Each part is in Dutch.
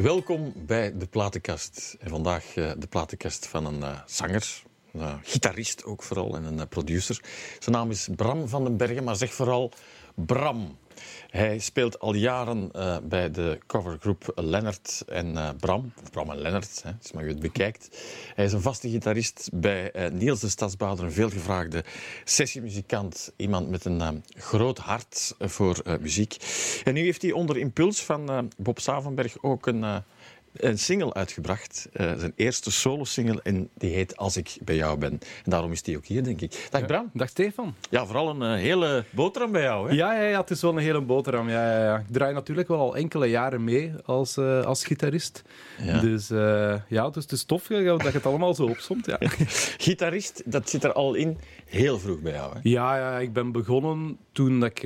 Welkom bij de Platenkast. En vandaag uh, de Platenkast van een uh, zanger, een uh, gitarist ook vooral en een producer. Zijn naam is Bram van den Bergen, maar zeg vooral Bram. Hij speelt al jaren uh, bij de covergroep Lennart en uh, Bram. Of Bram en Lennart, hè, als je het bekijkt. Hij is een vaste gitarist bij uh, Niels de Stadsbouwer, een veelgevraagde sessiemuzikant. Iemand met een groot hart voor muziek. En nu heeft hij onder impuls van Bob Savenberg ook een een single uitgebracht. Uh, zijn eerste solo-single. En die heet Als ik bij jou ben. En daarom is die ook hier, denk ik. Dag Bram. Dag Stefan. Ja, vooral een uh, hele boterham bij jou. Hè? Ja, ja, ja, het is wel een hele boterham. Ja, ja, ja. Ik draai natuurlijk wel al enkele jaren mee als, uh, als gitarist. Dus ja, dus het is tof dat je het allemaal zo opzomt. Ja. Gitarist, dat zit er al in heel vroeg bij jou. Hè? Ja, ja, ik ben begonnen toen ik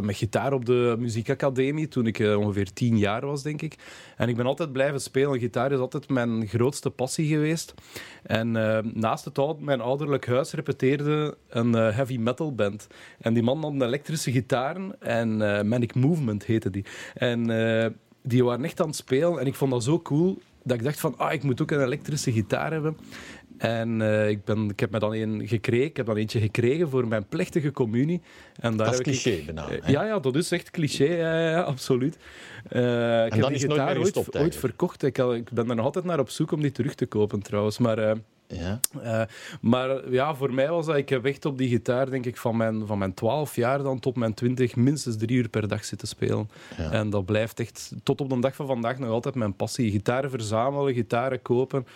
met gitaar op de muziekacademie, toen ik ongeveer tien jaar was, denk ik. En ik ben altijd blijven spelen. Gitaar is altijd mijn grootste passie geweest. En naast het oud, mijn ouderlijk huis repeteerde een heavy metal band. En die man een elektrische gitaren en Manic Movement heette die. En die waren echt aan het spelen en ik vond dat zo cool dat ik dacht van, ah, ik moet ook een elektrische gitaar hebben. En uh, ik, ben, ik heb me dan een gekregen. Ik heb dan eentje gekregen voor mijn plechtige communie. En daar dat is cliché ik, bijna. Ja, ja, dat is echt cliché, ja, ja, absoluut. Uh, ik heb die gitaar ooit, gestopt, ooit verkocht. Ik, ik, ben er nog altijd naar op zoek om die terug te kopen trouwens. Maar, uh, ja. Uh, maar ja, voor mij was dat, ik heb echt op die gitaar, denk ik, van mijn, van mijn 12 jaar dan tot mijn 20, minstens drie uur per dag zitten spelen. Ja. En dat blijft echt tot op de dag van vandaag nog altijd mijn passie. Gitaren verzamelen, gitaren kopen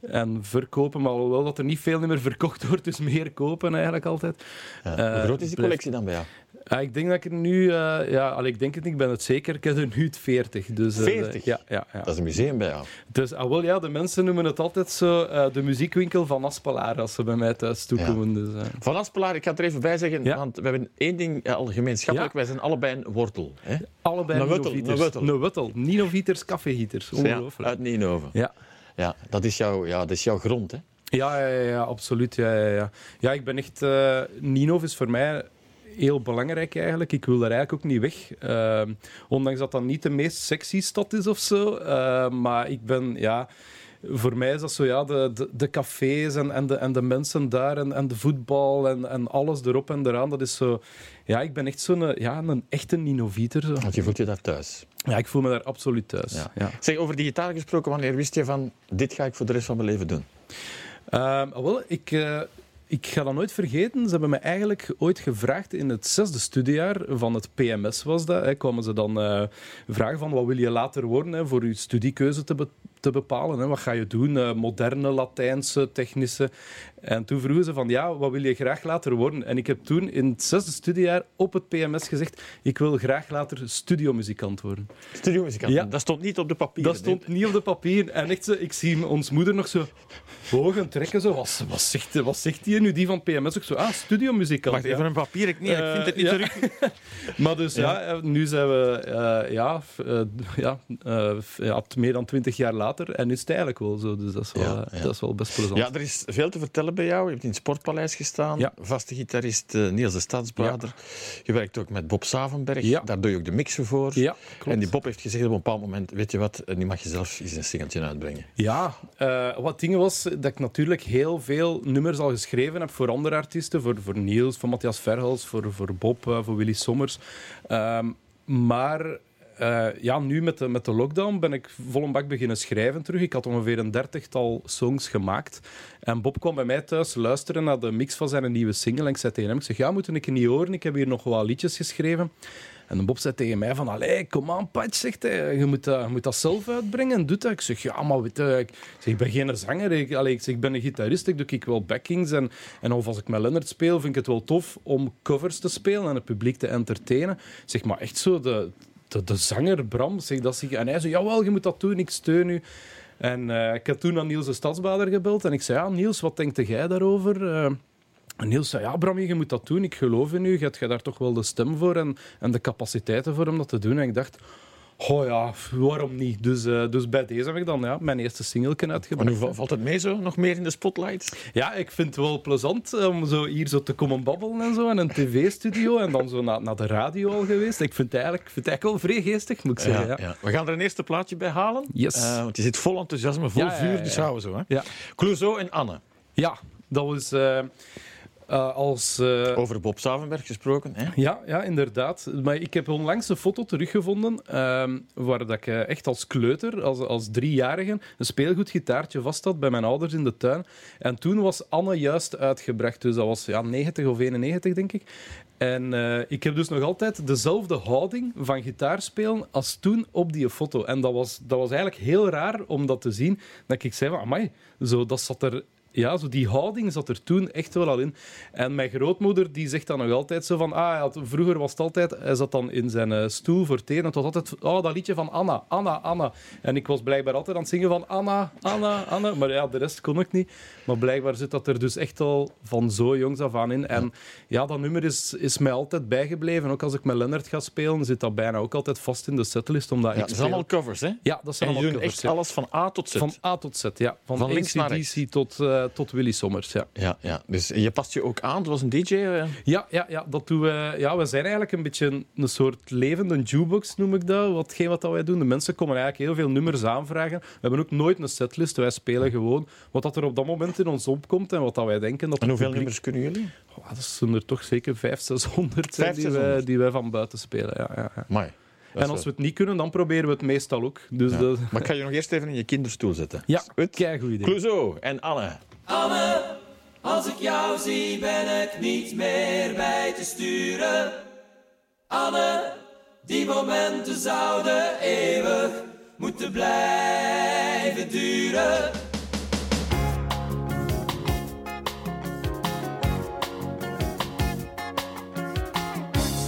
en verkopen. Maar alhoewel dat er niet veel meer verkocht wordt, dus meer kopen eigenlijk altijd. Ja. Hoe uh, groot is die collectie dan bij jou? Uh, ik denk dat ik er nu, uh, ja, allee, ik denk het niet, ik ben het zeker, ik heb er nu 40. Dus, 40? ja, ja, ja. Dat is een museum bij jou. Dus, ah, wel, ja, de mensen noemen het altijd zo de muziekwinkel van Aspelaar als ze bij mij thuis toekomen. Ja. Dus, van Aspelaar, ik ga het er even bij zeggen, want we hebben één ding al gemeenschappelijk, wij zijn allebei een wortel. Hè? Allebei een wuttel. Een wuttel. Nino-Vieters, café-gieters. Ongelooflijk. uit Ninove. Ja. Ja, dat is, jouw, ja, dat is jouw grond, hè? Ja, ja, ja, absoluut. Ja, ja, ja. ja, ik ben echt... Uh, Ninov is voor mij heel belangrijk eigenlijk. Ik wil daar eigenlijk ook niet weg. Uh, ondanks dat dat niet de meest sexy stad is of zo. Uh, maar ik ben... Ja, voor mij is dat zo, ja, de, de, de cafés en, en, de, en de mensen daar en, en de voetbal en, en alles erop en eraan. Dat is zo... Ja, ik ben echt zo'n ja, een echte Ninovieter. Zo. Want je voelt je daar thuis? Ja, ik voel me daar absoluut thuis. Ja. Ja. Zeg, over digitaal gesproken, wanneer wist je van dit ga ik voor de rest van mijn leven doen? Uh, wel, ik, uh, ik ga dat nooit vergeten. Ze hebben me eigenlijk ooit gevraagd in het zesde studiejaar van het PMS was dat. Hè, kwamen ze dan uh, vragen van wat wil je later worden hè, voor je studiekeuze te, be te bepalen. Hè. Wat ga je doen? Uh, moderne, Latijnse, technische. En toen vroegen ze van ja, wat wil je graag later worden? En ik heb toen in het zesde studiejaar op het PMS gezegd ik wil graag later studiomuzikant worden. Studiomuzikant? Ja. Dat stond niet op de papieren? Dat stond niet op de papieren. En echt ik zie ons moeder nog zo bogen trekken. Zo. Wat, wat, zegt, wat zegt die nu, die van PMS? Ook zo, ah, studiomuzikant. Wacht, even ja. een papier. Ik, nee, ik vind het niet uh, terug. maar dus ja. ja, nu zijn we uh, ja, uh, ja, ja, meer dan twintig jaar later. En nu is het eigenlijk wel zo. Dus dat is wel, dat is wel best plezant. Ja, er is veel te vertellen bij jou. Je hebt in het Sportpaleis gestaan. Ja. Vaste gitarist Niels de Stadsbader. Je werkt ook met Bob Savenberg. Daar doe je ook de mixen voor. Ja, en die Bob heeft gezegd op een bepaald moment, weet je wat, nu mag je zelf eens een singeltje uitbrengen. Ja, wat dingen was dat ik natuurlijk heel veel nummers al geschreven heb voor andere artiesten. Voor, voor Niels, voor Matthias Verhels, voor, voor Bob, uh, voor Willy Sommers. Um, maar uh, ja, nu met de, met de lockdown ben ik vol een bak beginnen schrijven terug. Ik had ongeveer een dertigtal songs gemaakt. En Bob kwam bij mij thuis luisteren naar de mix van zijn nieuwe single. En ik zei tegen hem, ik zeg, ja, moet ik niet horen? Ik heb hier nog wel liedjes geschreven. En Bob zei tegen mij van, allee, kom aan, Pat, zegt hij. Je moet, dat, je moet dat zelf uitbrengen, doe dat. Ik zeg, ja, maar weet ik, zeg, ik ben geen zanger. Ik, allee, ik, zeg, ik ben een gitarist, ik doe ik wel backings. En, en of als ik met Leonard speel, vind ik het wel tof om covers te spelen en het publiek te entertainen. Zeg, maar echt zo, de, de, de zanger Bram zegt dat zich... En hij zei, jawel, je moet dat doen, ik steun u. En uh, ik heb toen aan Niels de Stadsbader gebeld en ik zei, ja, Niels, wat denkt jij daarover? Uh, en Niels zei, ja, Bram, je moet dat doen, ik geloof in u, je hebt daar toch wel de stem voor en, en de capaciteiten voor om dat te doen. En ik dacht... Oh ja, waarom niet? Dus, uh, dus bij deze heb ik dan ja, mijn eerste singelken uitgebracht. En hoe valt het mee zo? Nog meer in de spotlight? Ja, ik vind het wel plezant om zo hier zo te komen babbelen en zo. En een tv-studio en dan zo naar, naar de radio al geweest. Ik vind het eigenlijk, vind het eigenlijk wel vrij geestig, moet ik zeggen. Ja, ja. We gaan er een eerste plaatje bij halen. Yes. Uh, want je zit vol enthousiasme, vol vuur, dus houden we zo. Hè? Ja. Clouseau en Anne. Ja, dat was... Uh, uh, als, uh... Over Bob Savenberg gesproken, hè? Ja, ja, inderdaad. Maar ik heb onlangs een foto teruggevonden uh, waar dat ik echt als kleuter, als, als driejarige, een speelgoedgitaartje vast had bij mijn ouders in de tuin. En toen was Anne juist uitgebracht, dus dat was ja, 90 of 91, denk ik. En ik heb dus nog altijd dezelfde houding van gitaarspelen als toen op die foto. En dat was, dat was eigenlijk heel raar om dat te zien. Dat ik zei van, amai, zo, dat zat er ja, zo die houding zat er toen echt wel al in. En mijn grootmoeder die zegt dan nog altijd zo van... Ah, had, vroeger was het altijd... Hij zat dan in zijn uh, stoel voor thee en het was altijd... Oh, dat liedje van Anna, Anna, Anna. En ik was blijkbaar altijd aan het zingen van Anna, Anna, Anna. Maar ja, de rest kon ik niet. Maar blijkbaar zit dat er dus echt al van zo jongs af aan in. En ja, dat nummer is, is mij altijd bijgebleven. Ook als ik met Leonard ga spelen, zit dat bijna ook altijd vast in de setlist. Omdat ja, dat zijn allemaal covers, hè? Ja, dat zijn en allemaal covers. echt alles van A tot Z? Van A tot Z, ja. Van, van links naar rechts. tot... Uh, tot Willy Sommers. Ja. Ja, ja. Dus je past je ook aan. Het was een DJ. Uh... Ja, ja, ja, dat doen we. Ja, we zijn eigenlijk een beetje een, een soort levende jukebox, noem ik dat. Watgeen wat dat wij doen. De mensen komen eigenlijk heel veel nummers aanvragen. We hebben ook nooit een setlist. Wij spelen gewoon wat dat er op dat moment in ons opkomt en wat dat wij denken. Dat en hoeveel publiek... nummers kunnen jullie? Oh, dat zijn er toch zeker 500, 600 zijn die, wij, die wij van buiten spelen. Ja, ja, ja. Amai. En als we het niet kunnen, dan proberen we het meestal ook. Dus ja. dat... Maar ik ga je nog eerst even in je kinderstoel zetten. Ja, kijk goed idee. Clouseau en Anne. Anne, als ik jou zie ben ik niet meer bij te sturen. Anne, die momenten zouden eeuwig moeten blijven duren.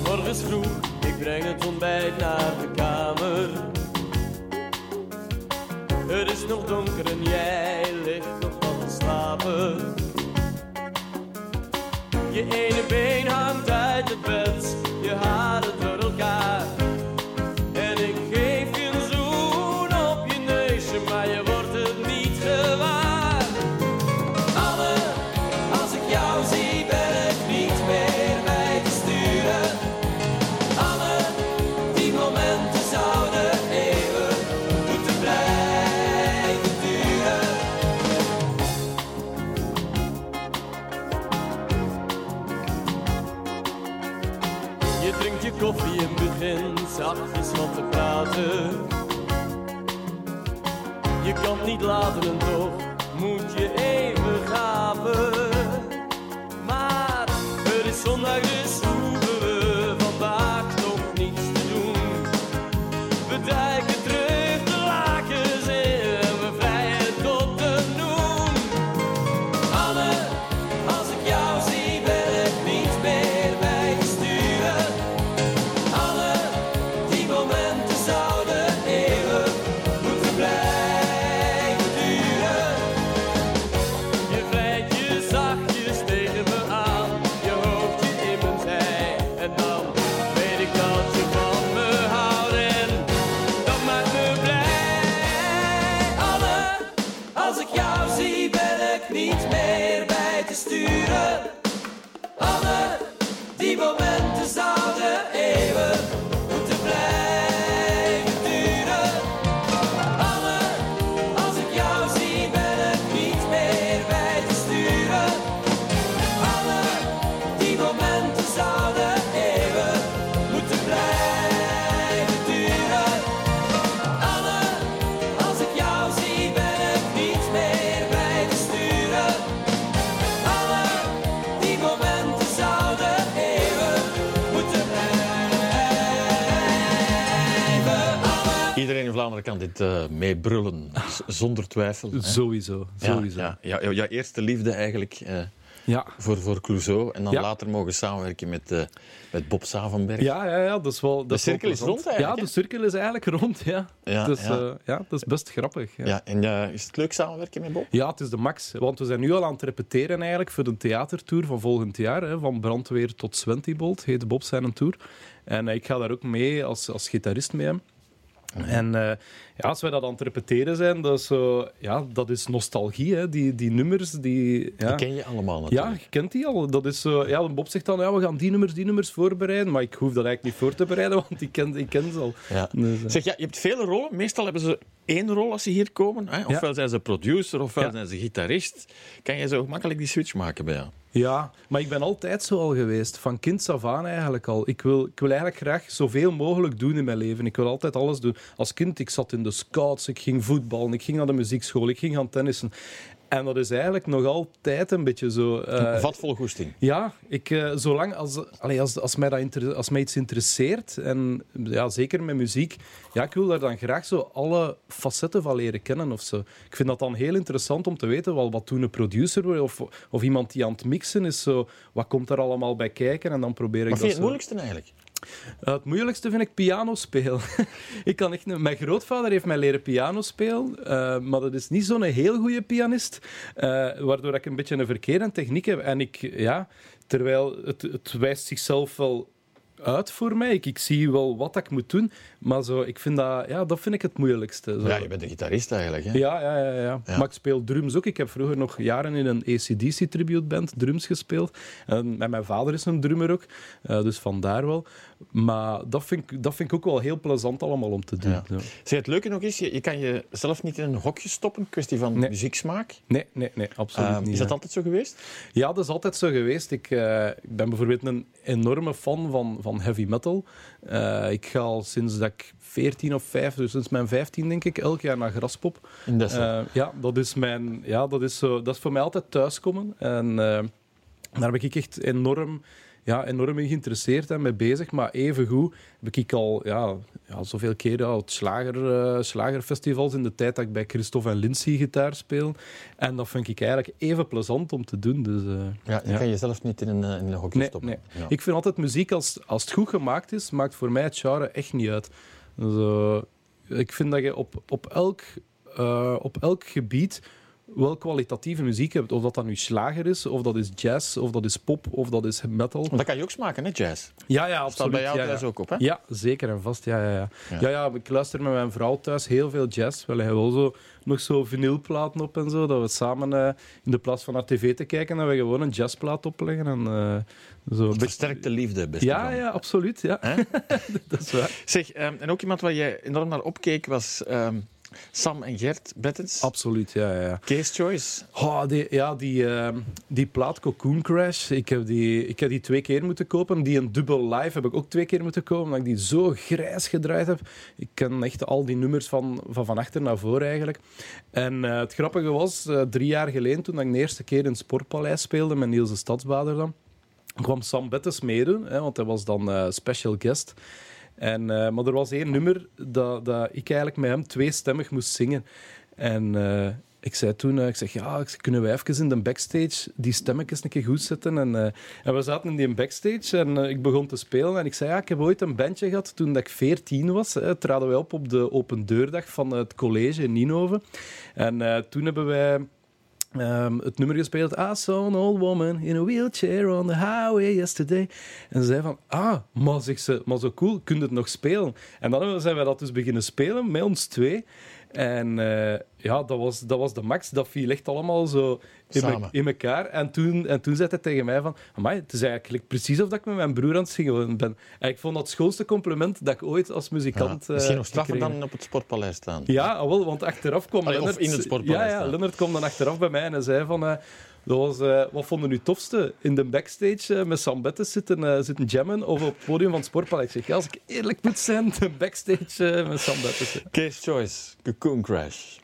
Morgens vroeg, ik breng het ontbijt naar de kamer. Het is nog donker en jij ligt Je ene been hangt uit het bed, Vlaanderen kan dit uh, meebrullen, zonder twijfel. hè. Sowieso, sowieso. Ja, ja, ja, jouw eerste liefde eigenlijk eh, Ja. voor, voor Clouseau. En dan Ja. later mogen samenwerken met, eh, met Bob Savenberg. Ja, ja, ja, dat is wel. Dat cirkel wel is rond eigenlijk, Ja, de cirkel is eigenlijk rond, ja. Ja, dus, ja. ja, dat is best grappig. Ja. Ja, en is het leuk samenwerken met Bob? Ja, het is de max. Want we zijn nu al aan het repeteren eigenlijk voor de theatertour van volgend jaar. Hè, van Brandweer tot Swentibolt heet Bob zijn tour. En ik ga daar ook mee als, als gitarist mee hem. En eh, ja, als wij dat aan het repeteren zijn, dat is, zo, ja, dat is nostalgie. Hè? Die, die nummers, die... Ja. Die ken je allemaal Ja, natuurlijk. je kent die al. Dat is zo, ja, Bob zegt dan, ja, we gaan die nummers, die nummers voorbereiden. Maar ik hoef dat eigenlijk niet voor te bereiden, want ik ken, ik ken ze al. Ja. Dus, eh, Zeg, ja, je hebt vele rollen. Meestal hebben ze één rol als ze hier komen. Hè? Ofwel zijn ze producer, ofwel Ja. zijn ze gitarist. Kan je zo makkelijk die switch maken bij jou? Ja, maar ik ben altijd zo al geweest. Van kind af aan eigenlijk al. Ik wil, ik wil eigenlijk graag zoveel mogelijk doen in mijn leven. Ik wil altijd alles doen. Als kind, ik zat in de scouts, ik ging voetballen, ik ging naar de muziekschool, ik ging gaan tennissen. En dat is eigenlijk nog altijd een beetje zo... eh, Vat vol goesting. Ja, ik, eh, zolang als, allee, als, als, mij dat als mij iets interesseert, en ja, zeker met muziek, ja, ik wil daar dan graag zo alle facetten van leren kennen. Of zo. Ik vind dat dan heel interessant om te weten wel, wat doen een producer of, of iemand die aan het mixen is. Zo, wat komt er allemaal bij kijken? En dan probeer ik Wat dat vind je het moeilijkste eigenlijk? Uh, het moeilijkste vind ik piano spelen. ik kan echt, mijn grootvader heeft mij leren piano spelen, uh, maar dat is niet zo'n heel goede pianist, uh, waardoor ik een beetje een verkeerde techniek heb. En ik, ja, terwijl het, het wijst zichzelf wel uit voor mij. Ik, ik zie wel wat ik moet doen, maar zo, ik vind dat, ja, dat vind ik het moeilijkste. Zo. Ja, je bent een gitarist eigenlijk. Hè? Ja, ja, ja, ja, Ja. Maar ik speel drums ook. Ik heb vroeger nog jaren in een ACDC tributeband drums gespeeld. En met mijn vader is een drummer ook, uh, dus vandaar wel. Maar dat vind, ik, dat vind ik ook wel heel plezant allemaal om te doen. Ja. Zo. Zeg, het leuke nog is, je, je kan jezelf niet in een hokje stoppen. Kwestie van Nee. muzieksmaak. Nee, nee, nee, absoluut Uh, niet. is dat ja. altijd zo geweest? Ja, dat is altijd zo geweest. Ik, eh, ik ben bijvoorbeeld een enorme fan van, van heavy metal. Eh, ik ga al sinds dat ik 14 of 5, dus sinds mijn 15 denk ik, elk jaar naar Graspop. In. Eh, ja, dat is, mijn, ja dat, is zo, dat is voor mij altijd thuiskomen. En daar ben ik echt enorm, ja, enorm in geïnteresseerd en mee bezig. Maar evengoed heb ik al ja, ja, zoveel keren al slager, eh, slagerfestivals in de tijd dat ik bij Christophe en Lindsay gitaar speel. En dat vind ik eigenlijk even plezant om te doen. Dus, eh, ja, je ja. kan jezelf niet in een, eh, in een hokje Nee, stoppen. nee. Ja. Ik vind altijd muziek, als, als het goed gemaakt is, maakt voor mij het genre echt niet uit. Dus, ik vind dat je op, op, elk, op elk gebied wel kwalitatieve muziek hebt. Of dat dan nu slager is, of dat is jazz, of dat is pop, of dat is metal. Dat kan je ook smaken, hè, jazz. Ja, ja, Dat staat absoluut. bij jou ja, thuis ja. ook op, hè? Ja, zeker en vast. Ja, ja, ja. Ja. Ja. Ja, ik luister met mijn vrouw thuis heel veel jazz. Wel, hij wil zo, nog zo vinylplaten op en zo. Dat we samen eh, in de plaats van naar tv te kijken, dat we gewoon een jazzplaat opleggen. En, eh, zo Versterkte liefde, beste Ja, ja, absoluut. Ja. Dat is waar. Zeg, ehm, en ook iemand waar jij enorm naar opkeek was ehm, Sam en Gert Bettens. Absoluut, ja, ja. Case Choice. Oh, die, ja, die, ehm, die plaat Cocoon Crash, ik heb die, ik heb die twee keer moeten kopen. Die een dubbel live heb ik ook twee keer moeten kopen, omdat ik die zo grijs gedraaid heb. Ik ken echt al die nummers van, van, van achter naar voor eigenlijk. En eh, het grappige was, eh, drie jaar geleden, toen ik de eerste keer in het Sportpaleis speelde met Niels de Stadsbader dan, kwam Sam Bettes meedoen, hè, want hij was dan eh, special guest. En, eh, maar er was één nummer dat, dat ik eigenlijk met hem tweestemmig moest zingen. En eh, ik zei toen, eh, ik zeg, ja, kunnen wij even in de backstage die stemmetjes een keer goed zetten? En, en we zaten in die backstage en ik begon te spelen. En ik zei, ja, ik heb ooit een bandje gehad toen dat ik 14 was. Hè, traden wij op op de open deurdag van het college in Nienhoven. En toen hebben wij... Ehm, het nummer gespeeld. I saw an old woman in a wheelchair on the highway yesterday. En ze zei van, ah, maar, zegt ze, maar zo cool, kun je het nog spelen? En dan zijn wij dat dus beginnen spelen, met ons twee. En eh, ja, dat was, dat was de max. Dat viel echt allemaal zo in, me- Samen. in elkaar. En toen, en toen zei hij tegen mij van, het is eigenlijk precies of dat ik met mijn broer aan het zingen ben. En ik vond dat het schoonste compliment dat ik ooit als Ja. muzikant eh, Misschien nog straffer gekregen dan op het Sportpaleis staan. ja, ah, wel, want achteraf kwam Allee, Lennart... in het sportpaleis Ja, ja. Lennart kwam dan achteraf bij mij en hij zei van... eh, eh, wat vonden u het tofste? In de backstage eh, met Sam Bettes zitten, eh, zitten jammen of op het podium van het Sportpaleis? Ik zeg, als ik eerlijk moet zijn, de backstage met Sam Bettes. Case Choice, Cocoon Crash.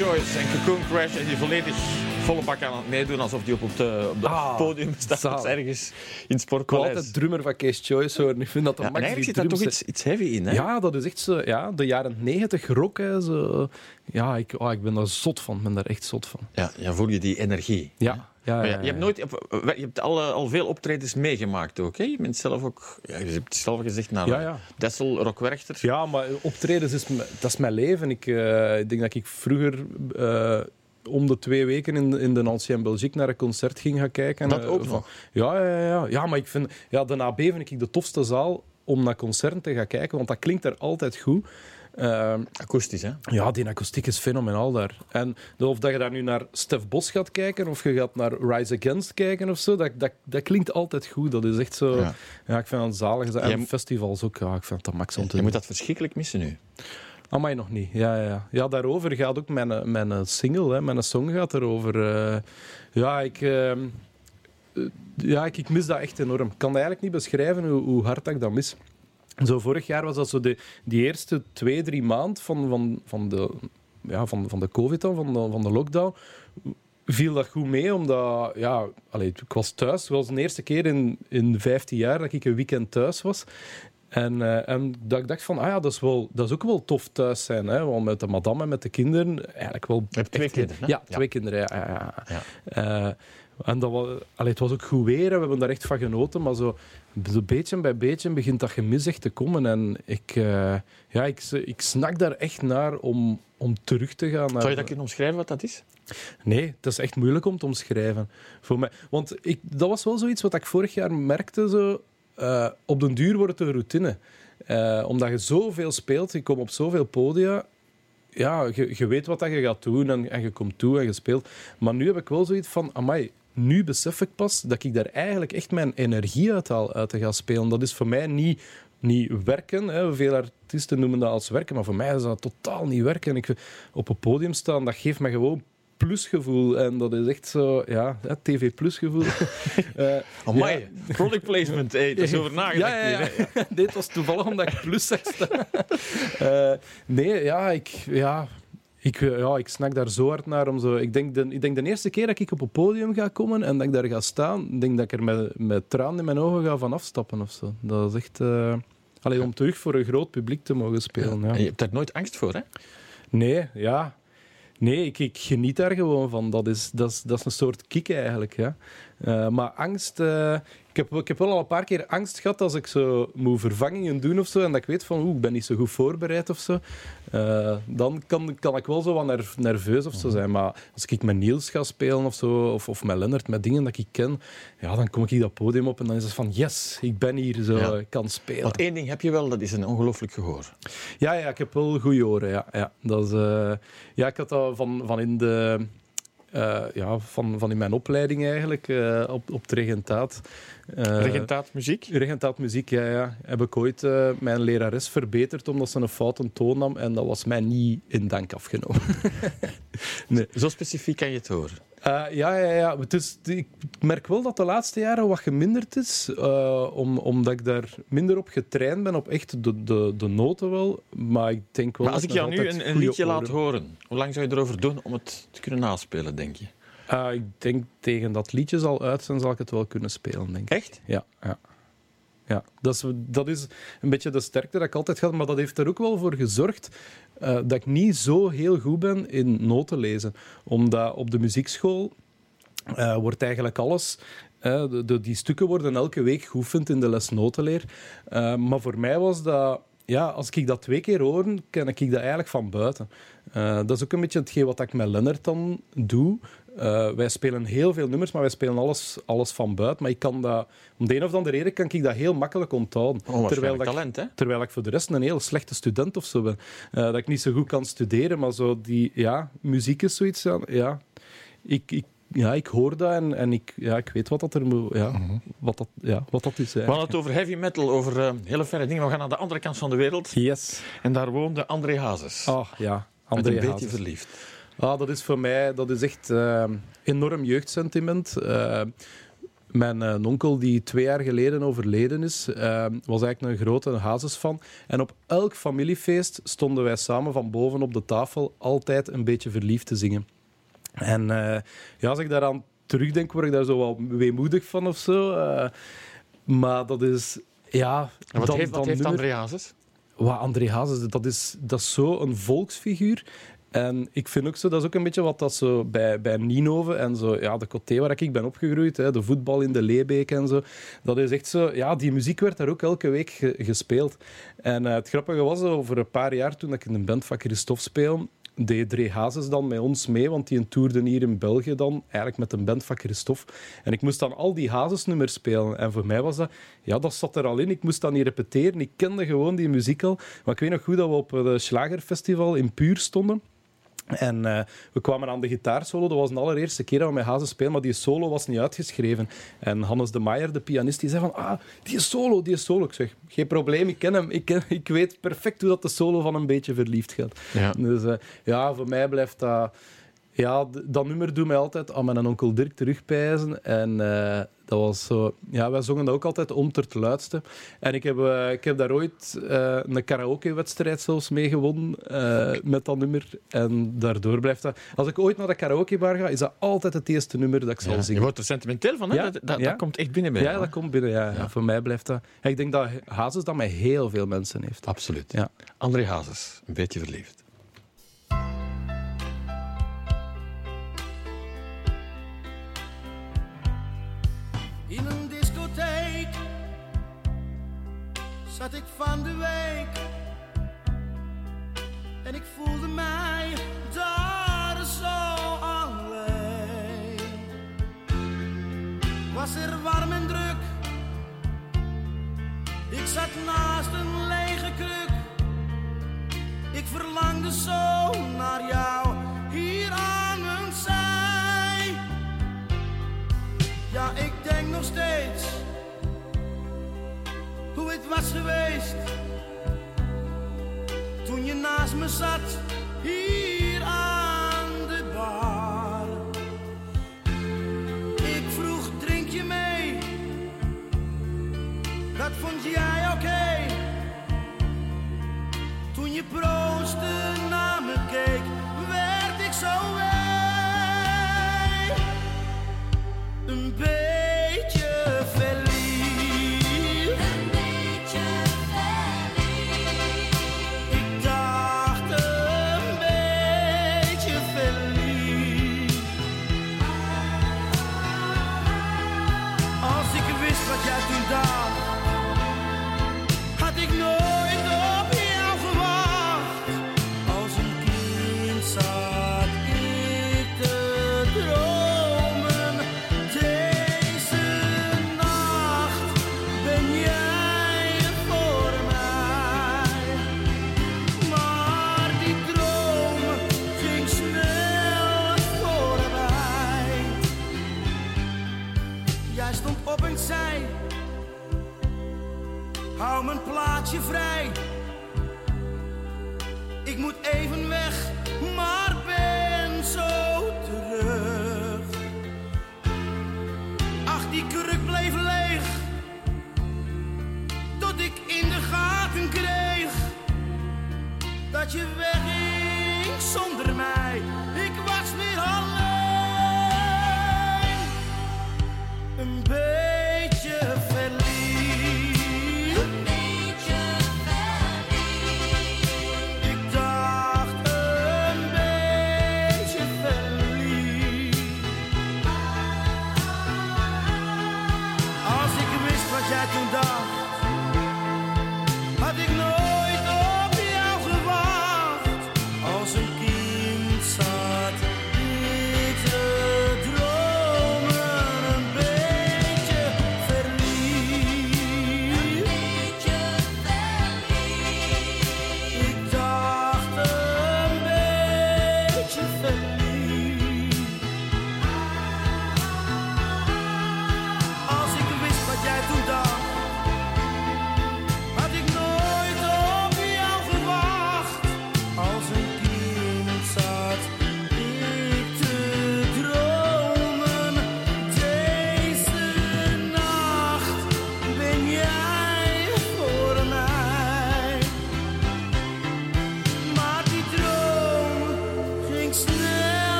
Choice en Cocoon Crash en die volledig volle bak aan het meedoen alsof die op, op, de, op het Ah, podium staat zalig. ergens in het Ik sportpaleis. altijd drummer van Case Choice horen. Ik vind dat de Ja, eigenlijk zit daar toch iets, iets heavy in, hè? Ja, dat is echt zo. Ja, de jaren 90 rock. Hè, zo. Ja, ik, oh, ik ben daar zot van. Ik ben daar echt zot van. Ja, ja, voel je die energie. Ja, ja, ja, ja, je hebt, nooit, je hebt al, al veel optredens meegemaakt ook. Hè? Je bent zelf ook, ja, je hebt zelf gezegd, naar Ja, ja. Dessel, Rock Werchter. Ja, maar optredens is, dat is mijn leven. Ik, eh, ik denk dat ik vroeger eh, om de twee weken in, in de Ancien Belgique naar een concert ging gaan kijken. Dat Eh, ook van- nog? Ja, ja, ja, ja. ja, maar ik vind... Ja, de AB vind ik de tofste zaal om naar concerten te gaan kijken, want dat klinkt er altijd goed. Eh, Akoestisch, hè? ja, die akoestiek is fenomenaal daar. En of dat je daar nu naar Stef Bos gaat kijken, of je gaat naar Rise Against kijken of zo, dat, dat, dat klinkt altijd goed. Dat is echt zo... Ja. Ja, ik vind dat zalig. En Jij festivals ook, ja, ik vind dat max om te Je moet dat verschrikkelijk missen nu. Amai, nog niet. Ja, ja, ja. daarover gaat ook mijn, eh, mijn eh, single, hè. mijn song gaat erover. eh. ja, ik, ehm, eh, ja ik, ik mis dat echt enorm. Ik kan eigenlijk niet beschrijven hoe, hoe hard dat ik dat mis. Zo, vorig jaar was dat zo de, die eerste twee, drie maanden van, van, van, de, ja, van, van de COVID, dan, van, de, van de lockdown. Viel dat goed mee, omdat ja, allee, ik was thuis. Het was de eerste keer in, in 15 jaar dat ik een weekend thuis was. En, eh, en dat ik dacht van, ah ja, dat is, wel, dat is ook wel tof thuis zijn. Hè? Want met de madame en met de kinderen, eigenlijk wel... Je hebt twee kinderen, hè? Ja, Ja. twee kinderen, ja. ja, ja. Ja. En dat was, allee, het was ook goed weer en we hebben daar echt van genoten. Maar zo, zo beetje bij beetje begint dat gemis echt te komen. En ik, eh, ja, ik, ik snak daar echt naar om, om terug te gaan. Naar, Zou je dat kunnen omschrijven wat dat is? Nee, het is echt moeilijk om te omschrijven. Voor mij. Want ik, dat was wel zoiets wat ik vorig jaar merkte. Zo, eh, op den duur wordt het een routine. Eh, omdat je zoveel speelt, je komt op zoveel podia. Ja, je, je weet wat dat je gaat doen en, en je komt toe en je speelt. Maar nu heb ik wel zoiets van, amai, nu besef ik pas dat ik daar eigenlijk echt mijn energie uit haal uit te gaan spelen. Dat is voor mij niet, niet werken. Hè. Veel artiesten noemen dat als werken, maar voor mij is dat totaal niet werken. Ik, op een podium staan, dat geeft me gewoon plusgevoel. En dat is echt zo, ja, hè, tv-plusgevoel. Eh, Amai, product placement. Hey, is over nagedacht. ja, ja, hier, ja. hè. Dit was toevallig omdat ik plus staan. Eh, nee, ja ik, ja, ik, eh, ja, ik snak daar zo hard naar. Om zo, ik, denk de, ik denk de eerste keer dat ik op een podium ga komen en dat ik daar ga staan, denk dat ik er met, met tranen in mijn ogen ga van afstappen of zo. Dat is echt... eh Allee, om terug voor een groot publiek te mogen spelen. Ja. En je hebt daar nooit angst voor, hè? Nee, ja. Nee, ik, ik geniet daar gewoon van. Dat is, dat is, dat is een soort kick eigenlijk. Ja. Eh, maar angst... eh, ik, heb, ik heb wel al een paar keer angst gehad als ik zo moet vervangingen doen of zo. En dat ik weet van, oeh, ik ben niet zo goed voorbereid of zo. Eh, dan kan, kan ik wel zo wat ner- nerveus of zo zijn. Maar als ik met Niels ga spelen of zo, of, of met Lennart, met dingen dat ik ken, ja, dan kom ik dat podium op en dan is het van, yes, ik ben hier, zo, Ja. ik kan spelen. Want één ding heb je wel, dat is een ongelooflijk gehoor. Ja, ja, ik heb wel goede oren. Ja, ja. Dat is, ja ik had dat van, van in de. Eh, ja, van, van in mijn opleiding eigenlijk, eh, op, op het regentaat. Eh, Regentaat muziek? Regentaat muziek, ja, ja. Heb ik ooit eh, mijn lerares verbeterd omdat ze een foute toon nam en dat was mij niet in dank afgenomen. Zo specifiek kan je het horen. Eh, ja, ja, ja. Het is, ik merk wel dat de laatste jaren wat geminderd is, om, omdat ik daar minder op getraind ben, op echt de, de, de noten wel. Maar ik denk wel Maar als ik jou nu een, een liedje laat oren- horen, hoe lang zou je erover doen om het te kunnen naspelen, denk je? Eh, ik denk tegen dat liedje zal uit zijn, zal ik het wel kunnen spelen, denk ik. Echt? Ja, ja. ja. Dat, is, dat is een beetje de sterkte dat ik altijd had, maar dat heeft er ook wel voor gezorgd eh, dat ik niet zo heel goed ben in noten lezen. Omdat op de muziekschool eh, wordt eigenlijk alles... eh, de, de- die stukken worden elke week geoefend in de les notenleer. Maar voor mij was dat... Ja, als ik dat twee keer hoor, ken ik dat eigenlijk van buiten. Dat is ook een beetje hetgeen wat ik met Lennart dan doe. Eh, wij spelen heel veel nummers, maar wij spelen alles, alles van buiten. Maar ik kan dat, om de een of andere reden kan ik dat heel makkelijk onthouden. Onwaarschijnlijk dat ik- talent, hè? Terwijl ik voor de rest een heel slechte student of zo ben. Eh, dat ik niet zo goed kan studeren, maar zo die, ja, muziek is zoiets. Ja, ja. Ik, ik, ja, ik hoor dat en, en ik, ja, ik weet wat dat, er ja, wat dat, ja, wat dat is. We hadden het over heavy metal, over eh, hele verre dingen. We gaan naar de andere kant van de wereld. Yes. En daar woonde André Hazes. Ah, ja. met André een beetje Hazes. verliefd. Ah, dat is voor mij dat is echt eh, enorm jeugdsentiment. Eh, Mijn eh, onkel, die twee jaar geleden overleden is, was eigenlijk een grote Hazes-fan. En op elk familiefeest stonden wij samen van boven op de tafel altijd een beetje verliefd te zingen. En ja, als ik daaraan terugdenk, word ik daar zo wel weemoedig van of zo. Maar dat is... Ja, En wat dan- heeft, wat dan heeft André Hazes? wat André Hazes, dat is, dat is zo een volksfiguur. En ik vind ook zo, dat is ook een beetje wat dat zo bij, bij Nienhoven en zo, ja, de coté waar ik ben opgegroeid, hè, de voetbal in de Leebeek en zo. Dat is echt zo, ja, die muziek werd daar ook elke week ge- gespeeld. En eh, het grappige was, over een paar jaar toen ik in een band van Christophe speel, deed Dre Hazes dan met ons mee, want die toerde hier in België dan, eigenlijk met een band van Christophe. En ik moest dan al die Hazes-nummers spelen. En voor mij was dat, ja, dat zat er al in. Ik moest dat niet repeteren. Ik kende gewoon die muziek al. Maar ik weet nog goed dat we op het Slagerfestival in Puur stonden. En eh, we kwamen aan de gitaarsolo. Dat was de allereerste keer dat we met Hazen spelen, maar die solo was niet uitgeschreven. En Hannes de Maier, de pianist, die zei van ah, die solo, die solo. Ik zeg, geen probleem, ik ken hem. Ik, ken, ik weet perfect hoe dat de solo van een beetje verliefd gaat. Ja. Dus eh, ja, voor mij blijft dat... Ja, dat nummer doet mij altijd aan mijn onkel Dirk terugpijzen. En eh, dat was zo... Ja, wij zongen dat ook altijd om ter te luidste. En ik heb, eh, ik heb daar ooit eh, een karaoke-wedstrijd zelfs mee gewonnen met dat nummer. En daardoor blijft dat... Als ik ooit naar de karaokebar ga, is dat altijd het eerste nummer dat ik zal Ja, je zingen. wordt er sentimenteel van, hè? Ja, Dat, dat, ja. dat komt echt binnen bij Ja, dat komt binnen. Ja. Voor mij blijft dat... Ik denk dat Hazes dat met heel veel mensen heeft. Absoluut. Ja. André Hazes, een beetje verliefd. Zat ik van de week en ik voelde mij daar zo alleen. Was er warm en druk, ik zat naast een lege kruk. Ik verlangde zo naar jou hier aan mijn zij. Ja, ik denk nog steeds hoe het was geweest toen je naast me zat hier aan de bar. Ik vroeg, drink je mee? Dat vond jij oké. Toen je proostte naar me keek, werd ik zo wee een beetje wist wat jij mijn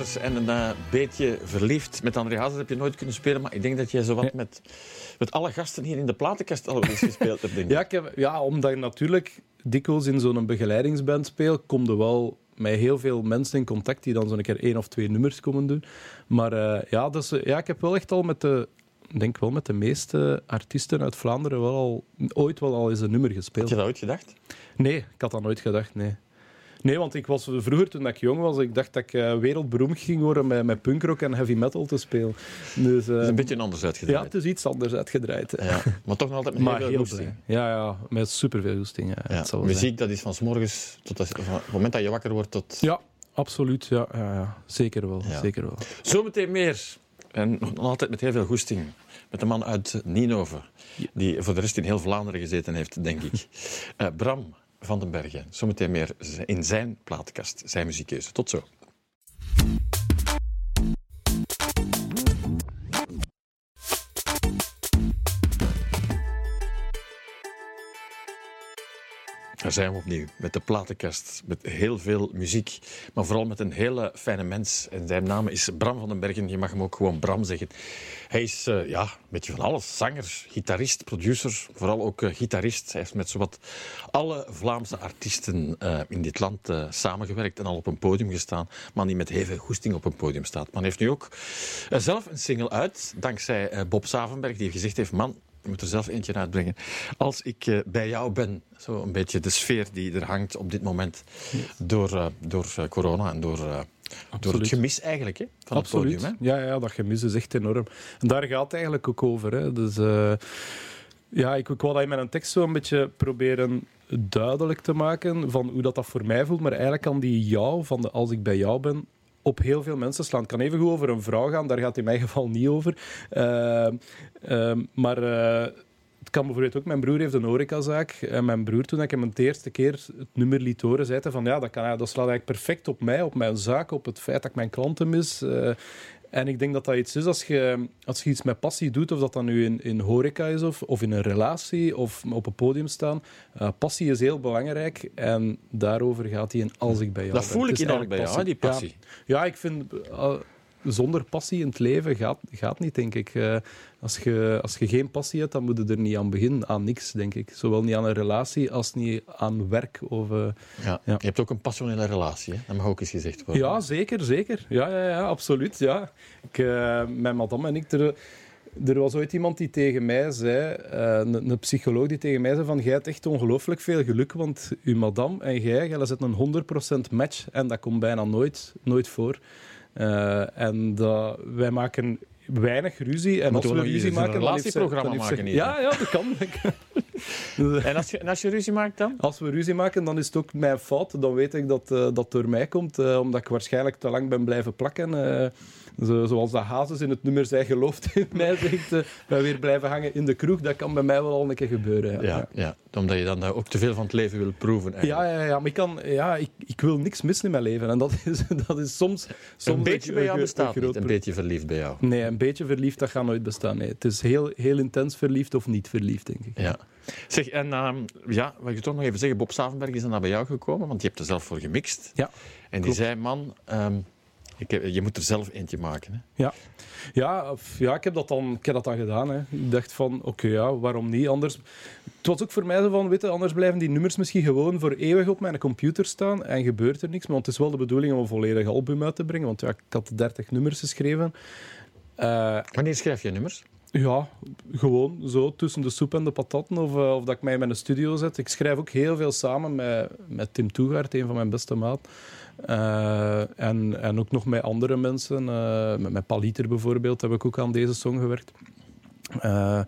Hazes en een eh, beetje verliefd. Met André Hazes heb je nooit kunnen spelen, maar ik denk dat jij zo wat met, met alle gasten hier in de platenkast al eens gespeeld hebt. Denk ik. Ja, ik heb, ja, omdat je natuurlijk dikwijls in zo'n begeleidingsband speelt, kom wel met heel veel mensen in contact die dan zo'n keer één of twee nummers komen doen. Maar eh, ja, dus, eh, ja, ik heb wel echt al met de, ik denk wel met de meeste artiesten uit Vlaanderen wel al, ooit wel al eens een nummer Had gespeeld. je dat ooit gedacht? Nee, ik had dat nooit gedacht, nee. Nee, want ik was vroeger, toen ik jong was, ik dacht dat ik eh, wereldberoemd ging worden met, met punkrock en heavy metal te spelen. Dus, Dat is een beetje anders ja, uitgedraaid. het is iets anders uitgedraaid. Ja, maar toch nog altijd met heel veel goesting. Ja, ja, met superveel goesting. Ja, Ja, het zijn. muziek, dat is van 's morgens tot als- van het moment dat je wakker wordt tot... Ja, absoluut. Ja, ja, ja. Zeker wel. Ja. Zeker wel. Zometeen meer. En nog altijd met heel veel goesting. Met een man uit Ninove. Die voor de rest in heel Vlaanderen gezeten heeft, denk ik. Eh, Bram van den Bergen. Zometeen meer in zijn platenkast. Zijn muziekkeuze. Tot zo. Daar zijn we opnieuw met de platenkast, met heel veel muziek, maar vooral met een hele fijne mens. En zijn naam is Bram van den Bergen, je mag hem ook gewoon Bram zeggen. Hij is eh, ja, een beetje van alles, zanger, gitarist, producer, vooral ook eh, gitarist. Hij heeft met zowat alle Vlaamse artiesten eh, in dit land samengewerkt en al op een podium gestaan, maar die met veel goesting op een podium staat. Hij heeft nu ook zelf een single uit, dankzij Bob Savenberg, die gezegd heeft, man, je moet er zelf eentje uitbrengen. Als ik eh, bij jou ben, zo een beetje de sfeer die er hangt op dit moment door, eh, door eh, corona en door, door het gemis eigenlijk hè, van Absoluut. het podium. Hè? Ja, ja, dat gemis is echt enorm. En daar gaat het eigenlijk ook over. Hè. Dus, ja, ik, ik wou dat in mijn tekst zo een beetje proberen duidelijk te maken van hoe dat, dat voor mij voelt. Maar eigenlijk kan die jou, van de als ik bij jou ben, op heel veel mensen slaan. Het kan even goed over een vrouw gaan, daar gaat het in mijn geval niet over. Eh, eh, maar eh, het kan bijvoorbeeld ook, mijn broer heeft een horecazaak. En mijn broer, toen ik hem het eerste keer het nummer liet horen, zei hij van ja, dat, kan, dat slaat eigenlijk perfect op mij, op mijn zaak, op het feit dat ik mijn klanten mis. En ik denk dat dat iets is als je, als je iets met passie doet, of dat dan nu in, in horeca is of, of in een relatie of op een podium staan. eh, passie is heel belangrijk en daarover gaat hij in Als ik bij jou Dat ben. voel ik is inderdaad bij jou, die passie. Ja, ja ik vind... eh, zonder passie in het leven gaat, gaat niet, denk ik. Eh, als, je, als je geen passie hebt, dan moet je er niet aan beginnen. Aan niks, denk ik. Zowel niet aan een relatie als niet aan werk. Of, eh, Ja. Ja. Je hebt ook een passionele relatie, hè? dat mag ook eens gezegd worden. Ja, zeker, zeker. Ja, ja, ja absoluut. Ja. Ik, eh, mijn madame en ik... Er, er was ooit iemand die tegen mij zei, een, psycholoog die tegen mij zei van jij hebt echt ongelooflijk veel geluk, want uw madame en jij, jij zitten een 100% match en dat komt bijna nooit, nooit voor. Eh, en wij maken weinig ruzie. En Moeten als we ruzie een maken, ze- relatieprogramma maken hier, Ja, ja, dat kan. En als je, en als je ruzie maakt dan? Als we ruzie maken, dan is het ook mijn fout. Dan weet ik dat eh, dat door mij komt, eh, omdat ik waarschijnlijk te lang ben blijven plakken. Zo, zoals dat Hazes in het nummer zei, gelooft in mij, zegt, eh, ben weer blijven hangen in de kroeg. Dat kan bij mij wel al een keer gebeuren. Ja, Ja, ja. omdat je dan ook te veel van het leven wil proeven. eigenlijk. ja, ja, ja, maar ik, kan, ja, ik, ik wil niks missen in mijn leven. En dat is, dat is soms, soms een beetje bij jou bestaat een pro- beetje verliefd bij jou. Nee, een beetje verliefd, dat gaat nooit bestaan. Nee. Het is heel, heel intens verliefd of niet verliefd, denk ik. Ja. Zeg, en ehm, ja, wat ik toch nog even zeggen, Bob Savenberg is dan naar bij jou gekomen, want je hebt er zelf voor gemixt. Ja, En die klopt. zei, man, ehm, ik heb, je moet er zelf eentje maken. Hè? Ja, ja, of- ja ik, heb dat dan, ik heb dat dan gedaan. Hè. Ik dacht van, oké, ja, waarom niet? Anders... Het was ook voor mij zo van, weet je, anders blijven die nummers misschien gewoon voor eeuwig op mijn computer staan en gebeurt er niks. Maar het is wel de bedoeling om een volledig album uit te brengen, want ja, ik had 30 nummers geschreven. Eh, Wanneer schrijf je nummers? ja, gewoon zo tussen de soep en de patatten. Of, eh, of dat ik mij in mijn studio zet. Ik schrijf ook heel veel samen met, met Tim Toegaard, een van mijn beste maat. Eh, en, en ook nog met andere mensen. eh, met, met Paliter bijvoorbeeld heb ik ook aan deze song gewerkt. Eh,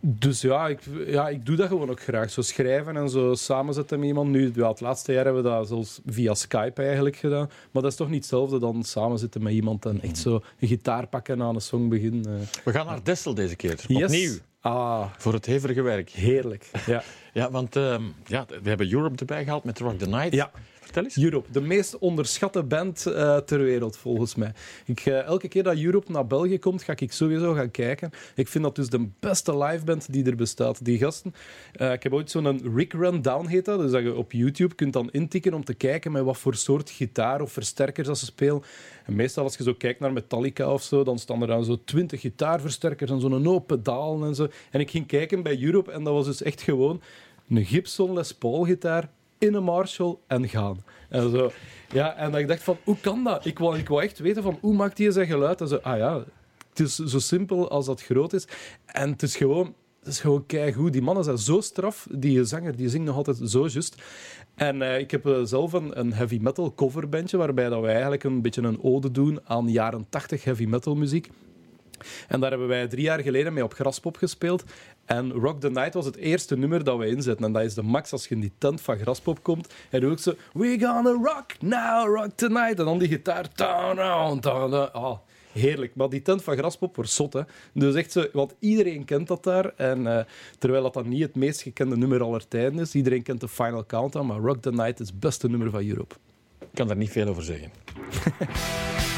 dus ja ik, ja, ik doe dat gewoon ook graag. Zo schrijven en zo samenzetten met iemand. Nu, ja, het laatste jaar hebben we dat zelfs via Skype eigenlijk gedaan. Maar dat is toch niet hetzelfde dan samenzitten met iemand en echt zo een gitaar pakken en aan een song beginnen. We gaan naar Dessel deze keer, Yes. opnieuw, Ah, voor het hevige werk. heerlijk. Ja. Ja, want ehm, ja, we hebben Europe erbij gehaald met Rock the Night. Ja. Vertel eens. Europe, de meest onderschatte band eh, ter wereld, volgens mij. Ik, eh, elke keer dat Europe naar België komt, ga ik sowieso gaan kijken. Ik vind dat dus de beste liveband die er bestaat. Die gasten, eh, ik heb ooit zo'n Rick Rundown heet dat, dus dat je op YouTube kunt dan intikken om te kijken met wat voor soort gitaar of versterkers dat ze spelen. En meestal als je zo kijkt naar Metallica of zo, dan staan er dan zo twintig gitaarversterkers en zo'n hoop pedalen en zo. En ik ging kijken bij Europe en dat was dus echt gewoon een Gibson Les Paul gitaar in een Marshall en gaan. En, zo. Ja, en dat ik dacht van, hoe kan dat? Ik wou, ik wou echt weten van, hoe maakt hij zijn geluid? En zo, ah ja, het is zo simpel als dat groot is. En het is gewoon... Het is gewoon keigoed. Die mannen zijn zo straf. Die zanger die zingt nog altijd zo juist. En eh, ik heb eh, zelf een, een heavy metal coverbandje, waarbij dat wij eigenlijk een beetje een ode doen aan jaren 80 heavy metal muziek. En daar hebben wij drie jaar geleden mee op Graspop gespeeld. En Rock the Night was het eerste nummer dat we inzetten. En dat is de max als je in die tent van Graspop komt. En dan ook zo... We gonna rock now, rock tonight. En dan die gitaar... Ah, heerlijk. Maar die tent van Graspop wordt zot, hè. Dus echt zo... Want iedereen kent dat daar. En eh, terwijl dat dan niet het meest gekende nummer aller tijden is. Iedereen kent de Final Countdown. Maar Rock the Night is het beste nummer van Europe. Ik kan daar niet veel over zeggen.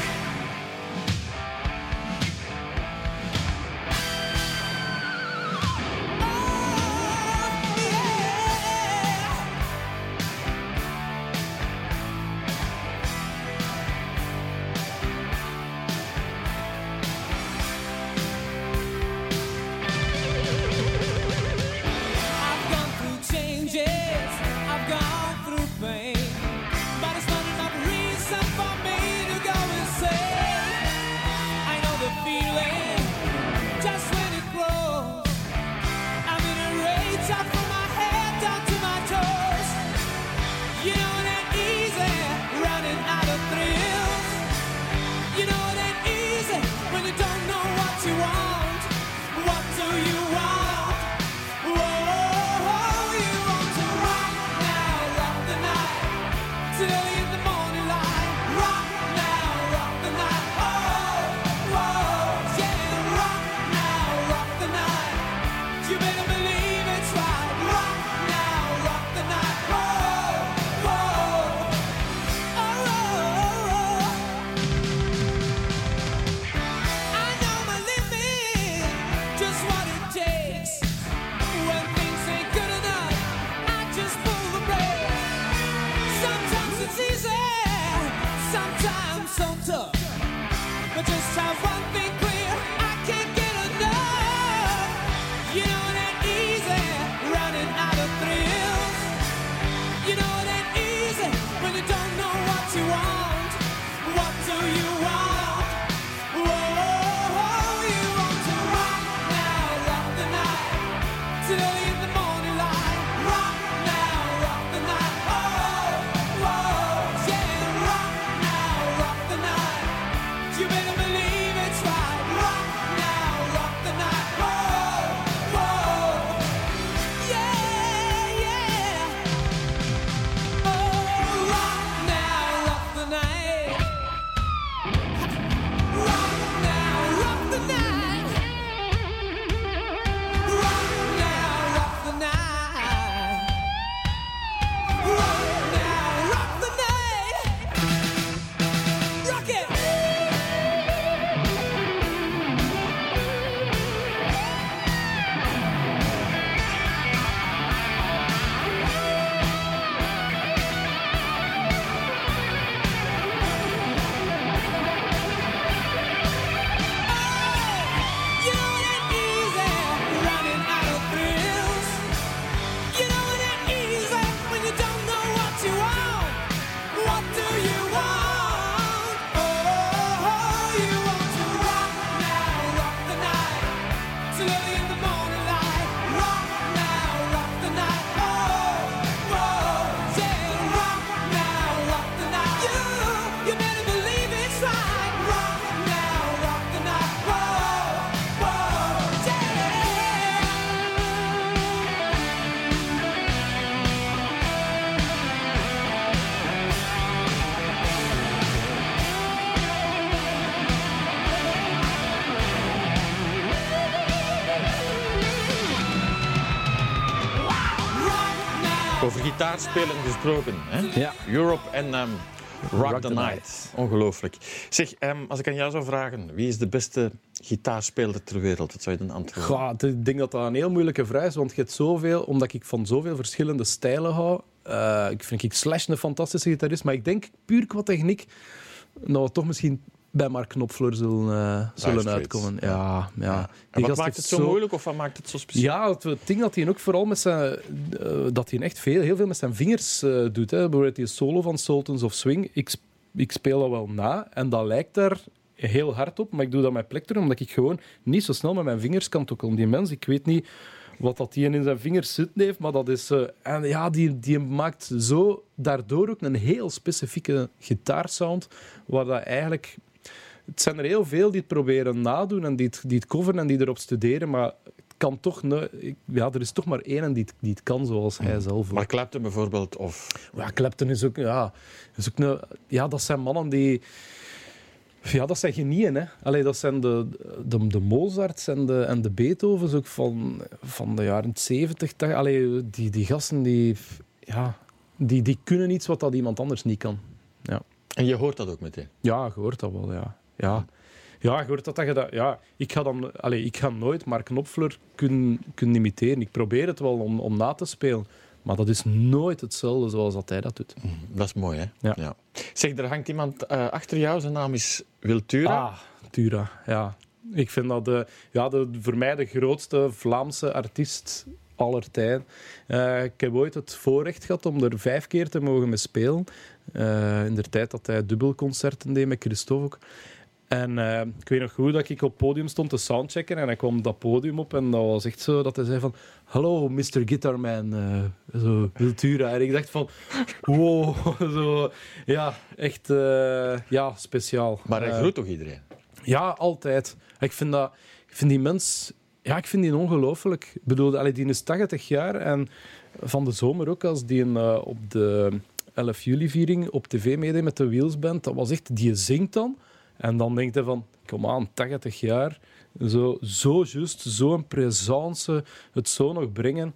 gitaarspelen gesproken. Hè? Ja. Europe en ehm, Rock, Rock the, the Night. Night. Ongelooflijk. Zeg, ehm, als ik aan jou zou vragen, wie is de beste gitaarspeler ter wereld? Wat zou je dan antwoorden? Het- ik denk dat dat een heel moeilijke vraag is, want je hebt zoveel, omdat ik van zoveel verschillende stijlen hou. eh, ik vind ik Slash een fantastische gitarist, maar ik denk puur qua techniek dat we toch misschien bij Mark Knopfler zullen, eh, zullen uitkomen. Ja, ja. En Die wat maakt het zo, moeilijk of wat maakt het zo speciaal? Ja, het, het ding dat hij ook vooral met zijn... eh, dat hij echt veel, heel veel met zijn vingers eh, doet. Hè. Bijvoorbeeld die solo van Sultans of Swing. Ik, ik speel dat wel na en dat lijkt daar heel hard op, maar ik doe dat met plektrum, omdat ik gewoon niet zo snel met mijn vingers kan tokkelen. Die mens, ik weet niet wat dat die in zijn vingers zitten heeft, maar dat is... en ja, die, die maakt zo daardoor ook een heel specifieke gitaarsound, waar dat eigenlijk... Het zijn er heel veel die het proberen nadoen en die het, die het coveren en die erop studeren, maar het kan toch... ne- ja, er is toch maar één die het, die het kan zoals hij zelf. Maar Clapton bijvoorbeeld, of... Ja, Clapton is ook... Ja, is ook een, ja, dat zijn mannen die... Ja, dat zijn genieën. Hè. Allee, dat zijn de, de, de Mozarts en de, en de Beethovens ook van, van de jaren 70. 80. Allee, die, die gasten die, ja, die, die kunnen iets wat dat iemand anders niet kan. Ja, En je hoort dat ook meteen. ja je hoort dat wel, ja. Ja, ja hoort dat, dat je dat... Ja, ik ga, dan, allee, ik ga nooit Mark Knopfler kunnen, kunnen imiteren. Ik probeer het wel om, om na te spelen. Maar dat is nooit hetzelfde zoals dat hij dat doet. Dat is mooi, hè? Ja. Zeg, er hangt iemand eh, achter jou. Zijn naam is Wiltura. Ah, Tura, ja. Ik vind dat de, ja, de, voor mij de grootste Vlaamse artiest aller tijden. Eh, ik heb ooit het voorrecht gehad om er vijf keer te mogen mee spelen. Eh, in de tijd dat hij dubbelconcerten deed met Christophe ook. En eh, ik weet nog goed dat ik op het podium stond te soundchecken en hij kwam dat podium op en dat was echt zo dat hij zei van Hallo, Mr. Guitarman, eh zo, Wiltura. En ik dacht van, wow, zo, ja, echt, eh, ja, speciaal. Maar hij Eh, groet toch iedereen? ja, altijd. Ik vind, dat, ik vind die mens... Ja, ik vind die ongelooflijk. Ik bedoel, allee, die is 80 jaar en van de zomer ook, als die een, op de 11 juli-viering op tv meedeed met de Wheelsband, dat was echt... Die zingt dan. En dan denkt hij van, kom aan, 80 jaar. Zo, zo juist, zo'n présence, het zo nog brengen.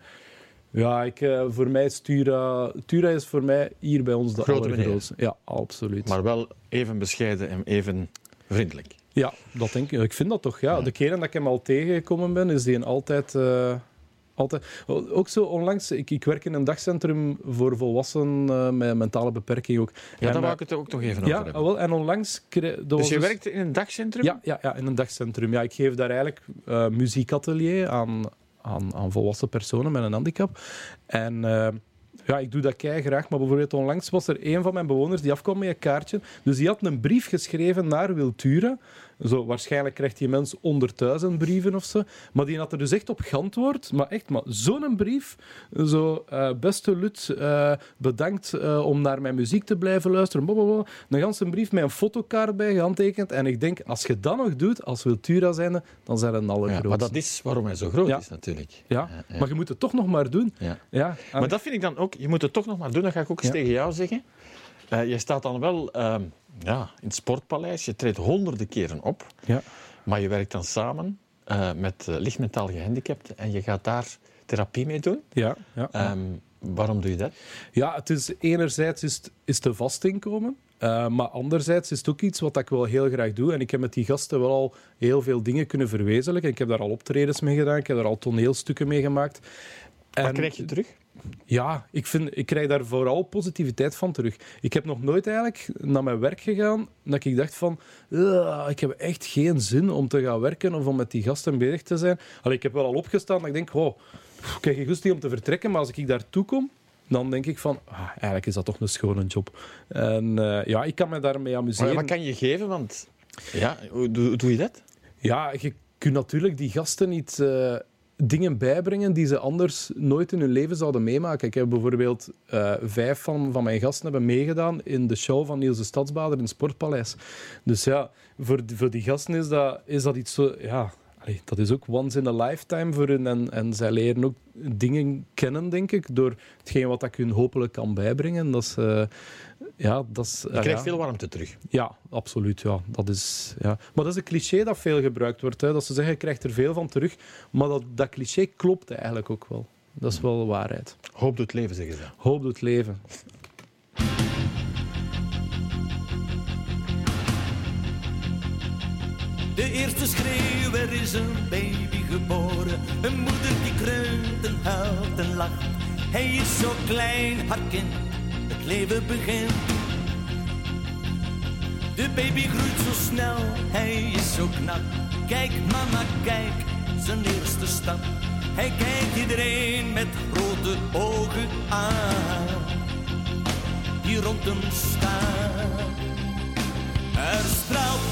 Ja, ik, eh, voor mij is Tura... Tura is voor mij hier bij ons de allergrootste. Ja, absoluut. Maar wel even bescheiden en even vriendelijk. Ja, dat denk ik. Ik vind dat toch. Ja. De keren dat ik hem al tegengekomen ben, is die een altijd... eh, altijd... Ook zo onlangs, ik, ik werk in een dagcentrum voor volwassenen eh, met mentale beperking ook. Ja, daar wou ik het ook nog even over ja, hebben. wel, en onlangs... Dus je werkt in een dagcentrum? Ja, ja, ja, in een dagcentrum. Ja, ik geef daar eigenlijk eh, muziekatelier aan, aan, aan volwassen personen met een handicap. En eh, ja, ik doe dat kei graag. Maar bijvoorbeeld onlangs was er een van mijn bewoners die afkwam met een kaartje. Dus die had een brief geschreven naar Wiltura. Zo, waarschijnlijk krijgt die mens 100.000 brieven of zo. Maar die had er dus echt op geantwoord. Maar echt, maar zo'n brief. Zo, eh, beste Lut, eh, bedankt eh, om naar mijn muziek te blijven luisteren. Blablabla. Een ganse brief met een fotokaart bij gehandtekend. En ik denk, als je dat nog doet, als Wiltura zijnde, dan zijn het een Ja, maar dat is waarom hij zo groot Ja. is, natuurlijk. Ja, maar je moet het toch nog maar doen. Ja. Ja, Maar dat vind ik dan ook, je moet het toch nog maar doen, dat ga ik ook eens tegen jou zeggen. Je staat dan wel ehm, ja, in het Sportpaleis, je treedt honderden keren op, ja. maar je werkt dan samen eh, met eh, lichtmentaal gehandicapten en je gaat daar therapie mee doen. Ja, ja. Ehm, waarom doe je dat? Ja, het is enerzijds is het, is een vast inkomen. eh, maar anderzijds is het ook iets wat ik wel heel graag doe. En ik heb met die gasten wel al heel veel dingen kunnen verwezenlijken. Ik heb daar al optredens mee gedaan. Ik heb daar al toneelstukken mee gemaakt. Wat En- krijg je terug? Ja, ik, vind, ik krijg daar vooral positiviteit van terug. Ik heb nog nooit eigenlijk naar mijn werk gegaan dat ik dacht van "Ugh, ik heb echt geen zin om te gaan werken of om met die gasten bezig te zijn. Allee, ik heb wel al opgestaan dat ik denk, oh, ik krijg geen goesting om te vertrekken, maar als ik daartoe kom, dan denk ik van, ah, eigenlijk is dat toch een schone job. En eh, ja, ik kan me daarmee Maar amuseren. wat kan je geven? Want ja, hoe doe, doe je dat? Ja, je kunt natuurlijk die gasten niet eh, dingen bijbrengen die ze anders nooit in hun leven zouden meemaken. Ik heb bijvoorbeeld eh, vijf van, van mijn gasten hebben meegedaan in de show van Niels de Stadsbader in het Sportpaleis. Dus ja, voor, voor die gasten is dat, is dat iets zo... Ja, allee, dat is ook once in a lifetime voor hun. En, en zij leren ook dingen kennen, denk ik, door hetgeen wat ik hun hopelijk kan bijbrengen. Dat is... eh, ja, dat is, Je krijgt ja. veel warmte terug. Ja, absoluut. Ja. Dat is, ja. Maar dat is een cliché dat veel gebruikt wordt. Hè. Dat ze zeggen, je krijgt er veel van terug. Maar dat, dat cliché klopt eigenlijk ook wel. Dat is wel de waarheid. Hoop doet leven, zeggen ze. Hoop doet leven. De eerste schreeuw, er is een baby geboren. Een moeder die kreunt en huilt en lacht. Hij is zo klein, haar kind, het leven begint. De baby groeit zo snel, hij is zo knap. Kijk mama, kijk, zijn eerste stap. Hij kijkt iedereen met grote ogen aan. Die rond hem staan. Er straalt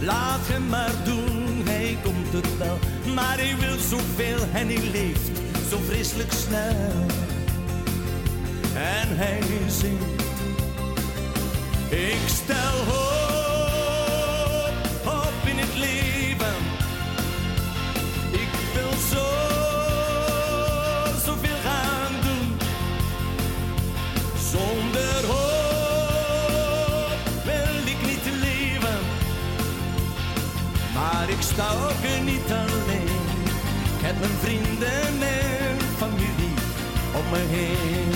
Laat hem maar doen, hij komt er wel. Maar hij wil zoveel en hij leeft zo vreselijk snel. En hij zingt. Ik stel Ook niet alleen. Ik heb mijn vrienden en familie om me heen.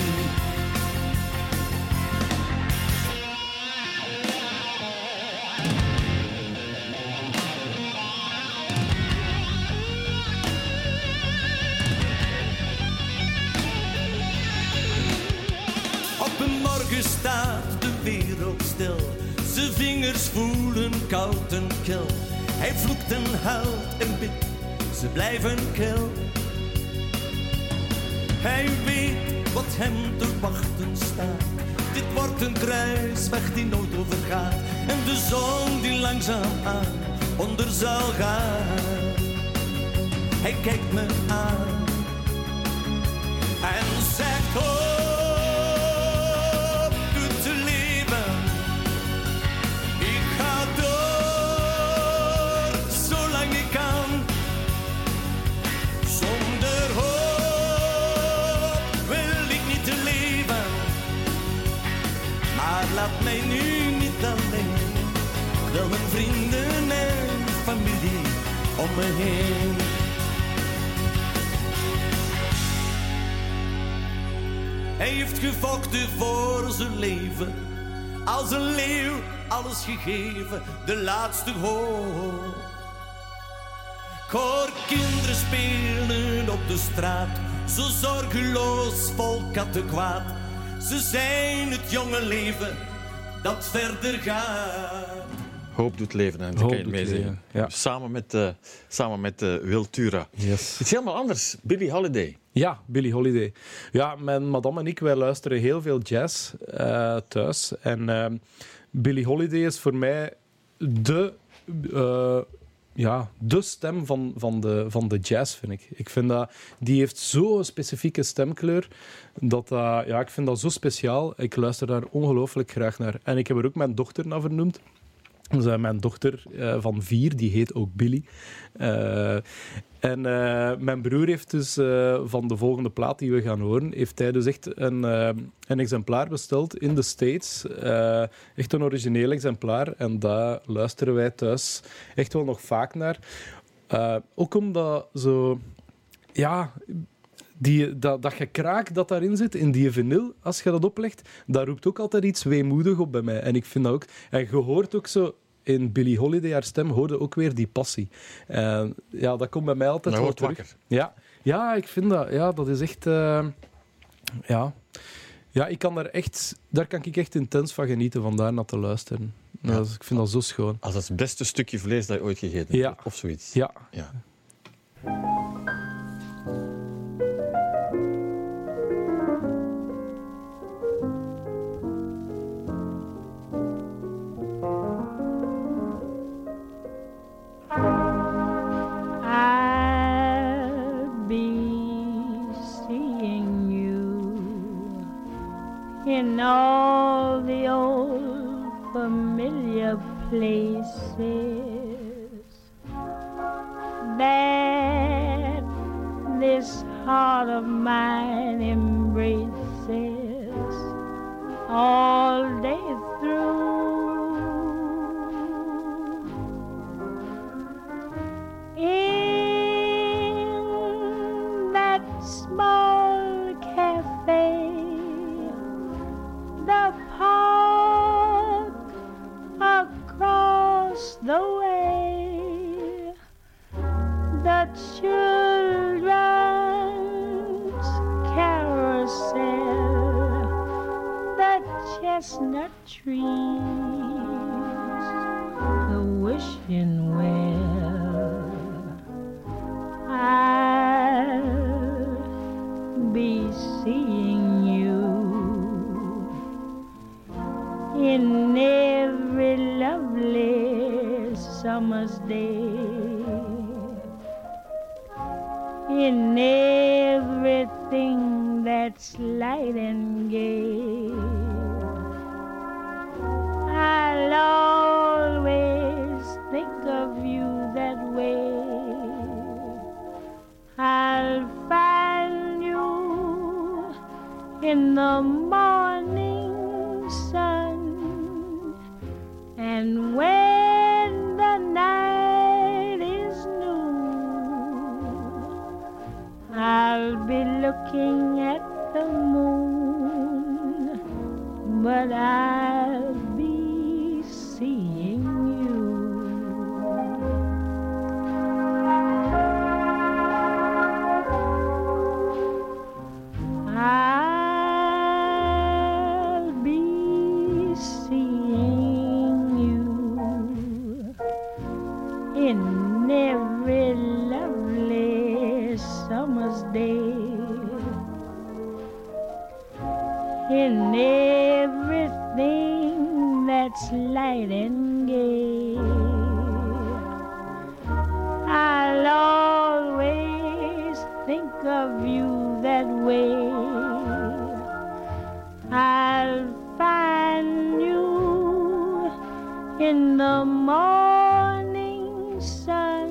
Op een morgen staat de wereld stil. Zijn vingers voelen koud en kil. Hij vloekt en huilt en bidt, ze blijven kil. Hij weet wat hem te wachten staat. Dit wordt een kruisweg die nooit overgaat. En de zon die langzaam aan onder zal gaan. Hij kijkt me aan en Wil mijn vrienden en familie om me heen. Hij heeft gevochten voor zijn leven. Als een leeuw alles gegeven, de laatste hoop. Ik hoor kinderen spelen op de straat, zo zorgeloos vol kattenkwaad. Ze zijn het jonge leven dat verder gaat. Hoop doet leven, en Hoop kan je meezingen. leven, ja. Samen met, eh samen met eh, Wil Tura. Yes. Iets helemaal anders. Billie Holiday. Ja, Billie Holiday. Ja, mijn madame en ik, wij luisteren heel veel jazz eh, thuis. En Billie Holiday is voor mij de, ja, de stem van, van, de, van de jazz, vind ik. Ik vind dat... Die heeft zo'n specifieke stemkleur, dat dat... Ja, ik vind dat zo speciaal. Ik luister daar ongelooflijk graag naar. En ik heb er ook mijn dochter naar vernoemd. Dus, mijn dochter eh, van vier, die heet ook Billy. Eh, en eh, mijn broer heeft dus van de volgende plaat die we gaan horen, heeft hij dus echt een, een exemplaar besteld in de States. Echt een origineel exemplaar. En daar luisteren wij thuis echt wel nog vaak naar. Ook omdat zo... Ja, die, dat, dat gekraak dat daarin zit, in die vinyl, als je dat oplegt, dat roept ook altijd iets weemoedig op bij mij. En ik vind dat ook... En je hoort ook zo... In Billie Holiday, haar stem, hoorde ook weer die passie. Ja, dat komt bij mij altijd wel terug. wakker. Ja. ja, ik vind dat. Ja, dat is echt... eh, ja. ja, ik kan daar echt... Daar kan ik echt intens van genieten, van daar naar te luisteren. Ja. Ik vind dat zo schoon. Als het beste stukje vlees dat je ooit gegeten Ja. hebt. Of zoiets. Ja. ja. In all the old familiar places that this heart of mine embraces all day through. The children's carousel, the chestnut trees, the wishing well. I'll be seeing you in every lovely summer's day, in everything that's light and gay. I'll always think of you that way. I'll find you in the morning sun. And when looking at the moon, but I'll think of you that way. I'll find you in the morning sun.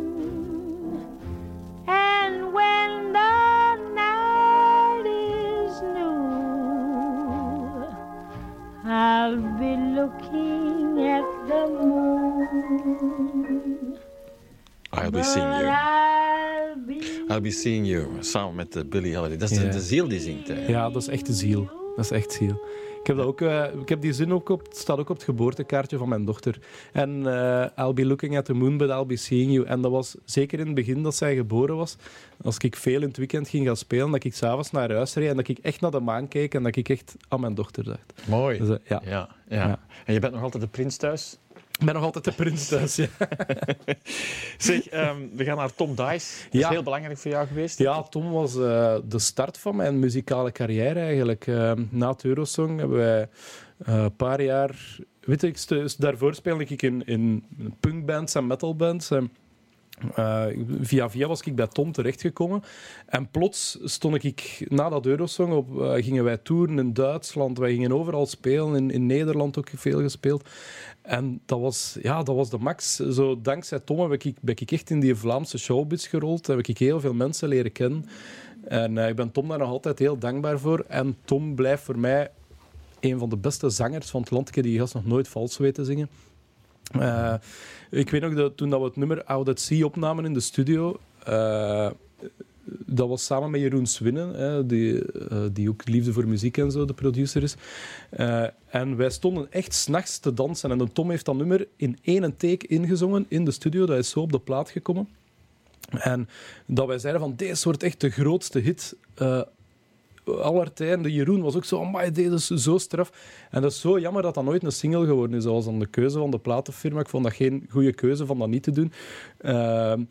And when the night is new, I'll be looking at the moon. I'll be seeing you. I'll be seeing you. Samen met uh, Billy Holiday. Dat is de, ziel die zingt. Ja, dat is echt de ziel. Dat is echt ziel. Ik heb, dat ook, eh, ik heb die zin ook op, het staat ook op het geboortekaartje van mijn dochter. En eh, I'll be looking at the moon, but I'll be seeing you. En dat was zeker in het begin dat zij geboren was. Als ik veel in het weekend ging gaan spelen, dat ik s'avonds naar huis reed en dat ik echt naar de maan keek en dat ik echt aan mijn dochter dacht. Mooi. Dus, eh, ja. Ja, ja. Ja. En je bent nog altijd de prins thuis? Ik ben nog altijd de prins thuis. Ja. Zeg, ehm, we gaan naar Tom Dice. Dat is heel belangrijk voor jou geweest. Ja, Tom was eh, de start van mijn muzikale carrière eigenlijk. Eh, na het Eurosong hebben wij eh, een paar jaar... Weet ik daarvoor speelde ik in, in punkbands en metalbands. En, eh, via via was ik bij Tom terechtgekomen. En plots stond ik, na dat Eurosong, op, eh, gingen wij toeren in Duitsland. Wij gingen overal spelen, in, in Nederland ook veel gespeeld. En dat was, ja, dat was de max. Zo, dankzij Tom heb ik, ben ik echt in die Vlaamse showbiz gerold. Heb ik heel veel mensen leren kennen. En eh, ik ben Tom daar nog altijd heel dankbaar voor. En Tom blijft voor mij een van de beste zangers van het land. Ik heb die gast nog nooit vals weten zingen. Eh, ik weet nog dat toen dat we het nummer at Sea opnamen in de studio. eh, dat was samen met Jeroen Swinnen, hè, die, eh, die ook Liefde voor Muziek en zo de producer is. En wij stonden echt s'nachts te dansen. En Tom heeft dat nummer in één take ingezongen in de studio. Dat is zo op de plaat gekomen. En dat wij zeiden van, deze wordt echt de grootste hit aller. De Jeroen was ook zo, amai, deze is zo straf. En dat is zo jammer dat dat nooit een single geworden is. Dat was dan de keuze van de platenfirma. Ik vond dat geen goede keuze van dat niet te doen. Ehm,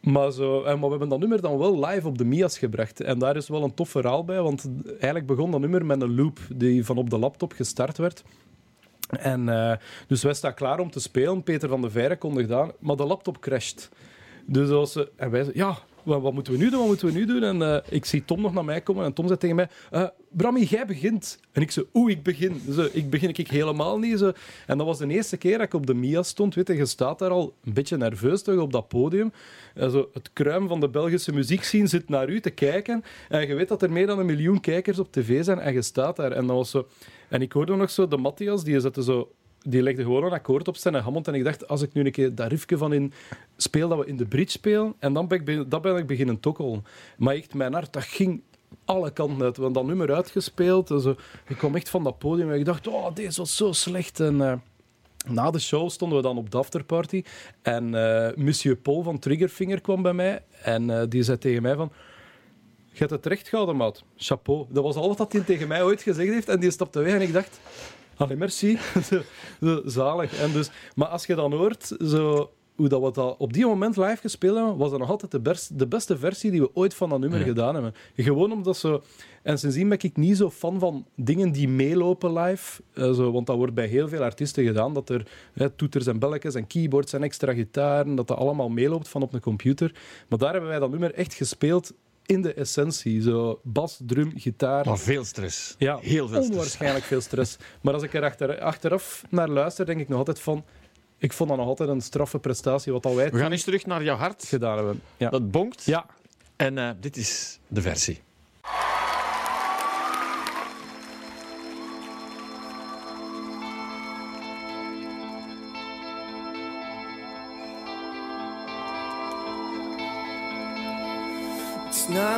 maar, zo, en, maar we hebben dat nummer dan wel live op de Mia's gebracht. En daar is wel een tof verhaal bij, want eigenlijk begon dat nummer met een loop die van op de laptop gestart werd. En, eh, dus wij staan klaar om te spelen. Peter van de Veire kondigt aan, maar de laptop crasht. Dus als ze, en wij zeggen, ja, wat, wat moeten we nu doen, wat moeten we nu doen? En eh, ik zie Tom nog naar mij komen en Tom zei tegen mij, eh Brammy, jij begint. En ik zei, oeh, ik begin. Zo, ik begin ik helemaal niet. Zo. En dat was de eerste keer dat ik op de Mia stond. Weet je, je staat daar al een beetje nerveus toch, op dat podium. En zo, het kruim van de Belgische muziekscene zit naar u te kijken. En je weet dat er meer dan een miljoen kijkers op tv zijn en je staat daar. En dat was zo... En ik hoorde nog zo de Matthias, die zette zo die legde gewoon een akkoord op zijn Hammond. En ik dacht, als ik nu een keer dat riffje van in speel, dat we in de bridge spelen, en dan ben ik, dan ben ik beginnen tokkelen. Maar echt, mijn hart, dat ging alle kanten uit. Want dat nummer uitgespeeld. Ik kwam echt van dat podium en ik dacht, oh, deze was zo slecht. En... eh, na de show stonden we dan op de afterparty. En eh, monsieur Paul van Triggerfinger kwam bij mij. En eh, die zei tegen mij van... Je hebt het recht gehouden, maat. Chapeau. Dat was alles wat hij tegen mij ooit gezegd heeft. En die stapte weg en ik dacht... Allee, merci. Zalig. En dus, maar als je dan hoort zo, hoe dat we dat op die moment live gespeeld hebben, was dat nog altijd de, best, de beste versie die we ooit van dat nummer gedaan hebben. Gewoon omdat zo... En sindsdien ben ik niet zo fan van dingen die meelopen live. Eh, zo, want dat wordt bij heel veel artiesten gedaan. Dat er hè, toeters en belletjes en keyboards en extra gitaren, dat dat allemaal meeloopt van op een computer. Maar daar hebben wij dat nummer echt gespeeld in de essentie. Zo bas, drum, gitaar. Maar veel stress. Ja, Heel veel stress. onwaarschijnlijk veel stress. Maar als ik er achter, achteraf naar luister, denk ik nog altijd van... Ik vond dat nog altijd een straffe prestatie, wat al wij We gaan eens terug naar jouw hart. gedaan hebben. Ja. Dat bonkt. ja. En eh, dit is de versie.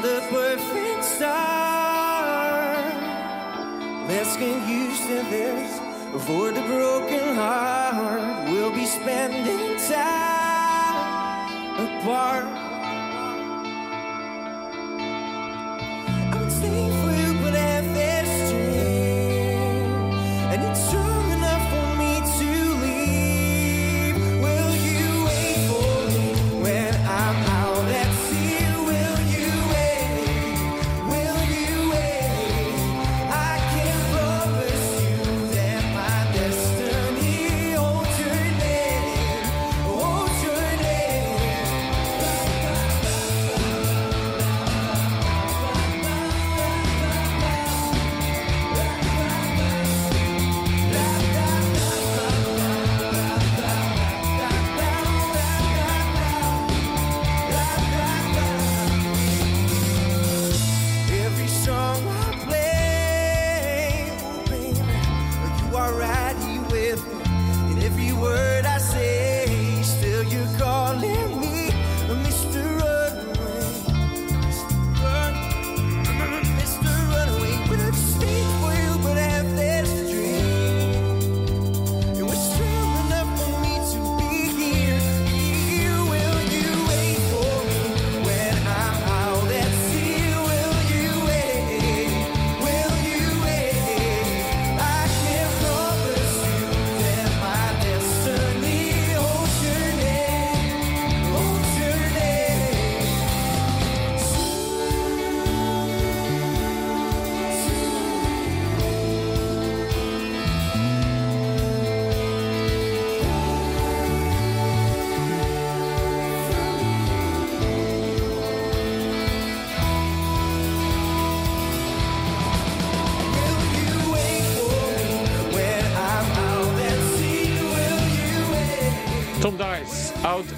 A perfect start. Let's get used to this. For the broken heart, we'll be spending time apart.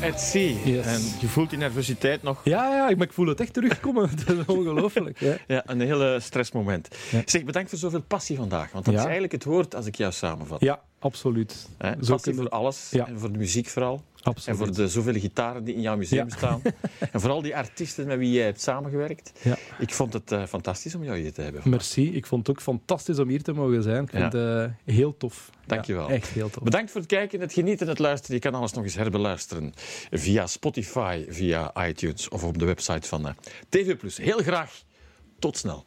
At Sea. Yes. En je voelt die nervositeit nog. Ja, ja, ik, maar ik voel het echt terugkomen. Dat is ongelooflijk. Ja. Ja, een hele stressmoment. Ja. Zeg, bedankt voor zoveel passie vandaag. Want dat is eigenlijk het woord als ik jou samenvat. ja, absoluut. Hè? Zo Passie kunnen- voor alles. Ja. En voor de muziek vooral. absoluut. En voor de zoveel gitaren die in jouw museum Ja. staan. en vooral die artiesten met wie jij hebt samengewerkt. Ja. Ik vond het eh, fantastisch om jou hier te hebben. Merci. Ik vond het ook fantastisch om hier te mogen zijn. Ik vind het eh, heel tof. Dankjewel. Ja, echt heel tof. Bedankt voor het kijken, het genieten, het luisteren. Je kan alles nog eens herbeluisteren via Spotify, via iTunes of op de website van eh, TV+. Heel graag. Tot snel.